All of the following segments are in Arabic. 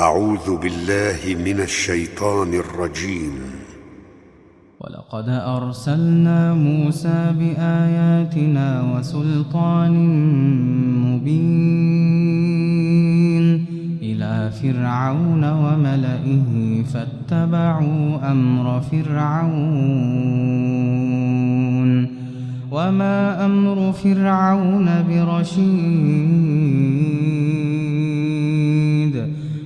أعوذ بالله من الشيطان الرجيم. ولقد أرسلنا موسى بآياتنا وسلطان مبين إلى فرعون وملئه فاتبعوا أمر فرعون. وما أمر فرعون برشيد.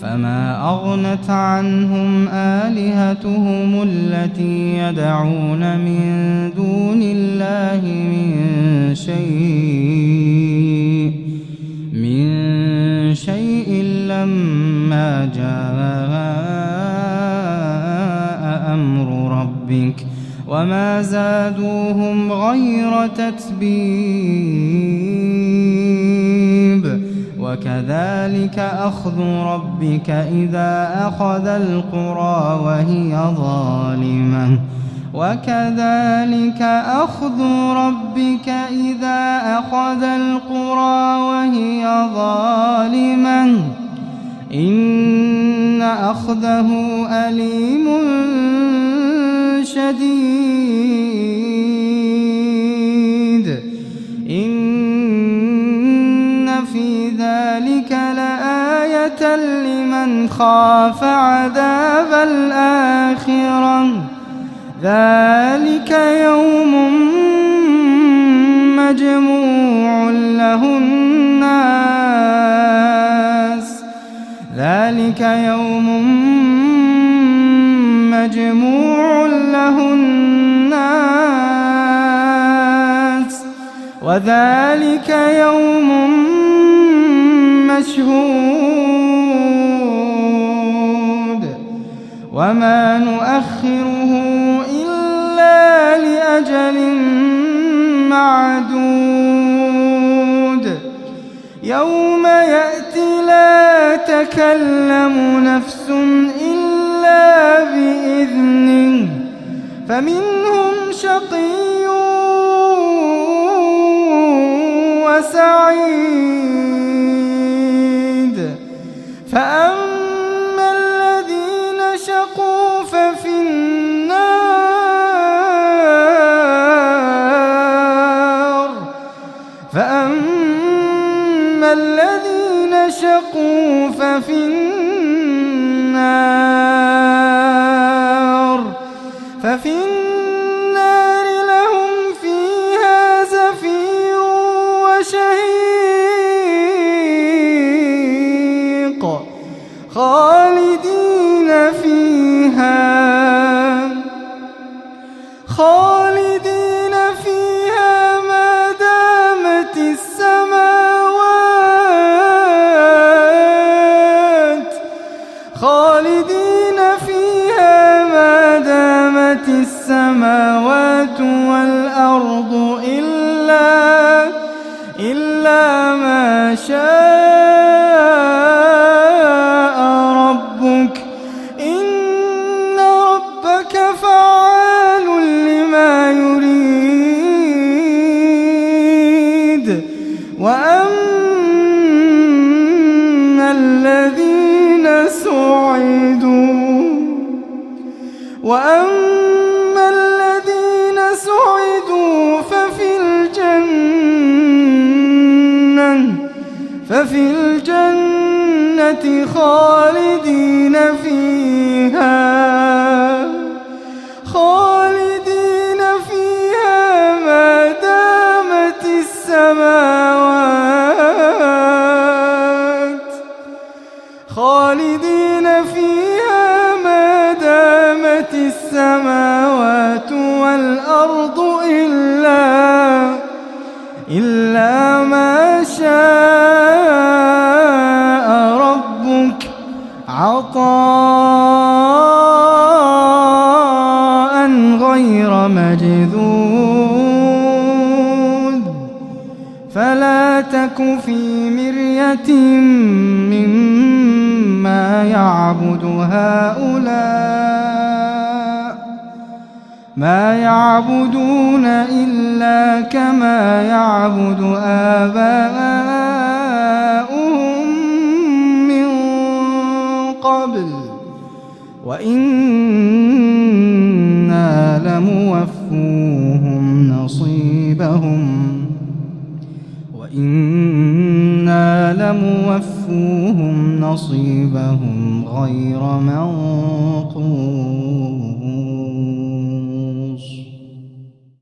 فما أغنت عنهم آلهتهم التي يدعون من دون الله من شيء من شيء لما جاء أمر ربك وما زادوهم غير تتبيب. وكذلك أخذ ربك إذا أخذ القرى وهي ظالمة. وكذلك أخذ ربك إذا أخذ القرى وهي ظالمة. إن أخذه أليم شديد. ذلك لآية لمن خاف عذاب الآخرة. ذلك يوم مجموع له الناس. ذلك يوم مجموع له الناس. وذلك يوم مشهود وما نؤخره إلا لأجل معدود يوم يأتي لا تكلم نفس إلا بإذنه فمنهم شقي وسعيد الذين شقوا ففي النار ففي النار لهم فيها زفير وشهيق خالدين فيها خالدين السماوات والأرض إلا إلا ما شاء ربك. إن ربك فعال لما يريد. وأما الذين سعدوا وأما ففي الجنة خالدين فيها خالدين فيها ما دامت السماوات خالدين فيها ما دامت السماوات والأرض إلا إلا غير مجذود فلا تك في مرية مما يعبد هؤلاء. ما يعبدون إلا كما يعبد آباؤهم من قبل. وإنا لموفوهم نصيبهم وإنا لموفوهم نصيبهم غير منظور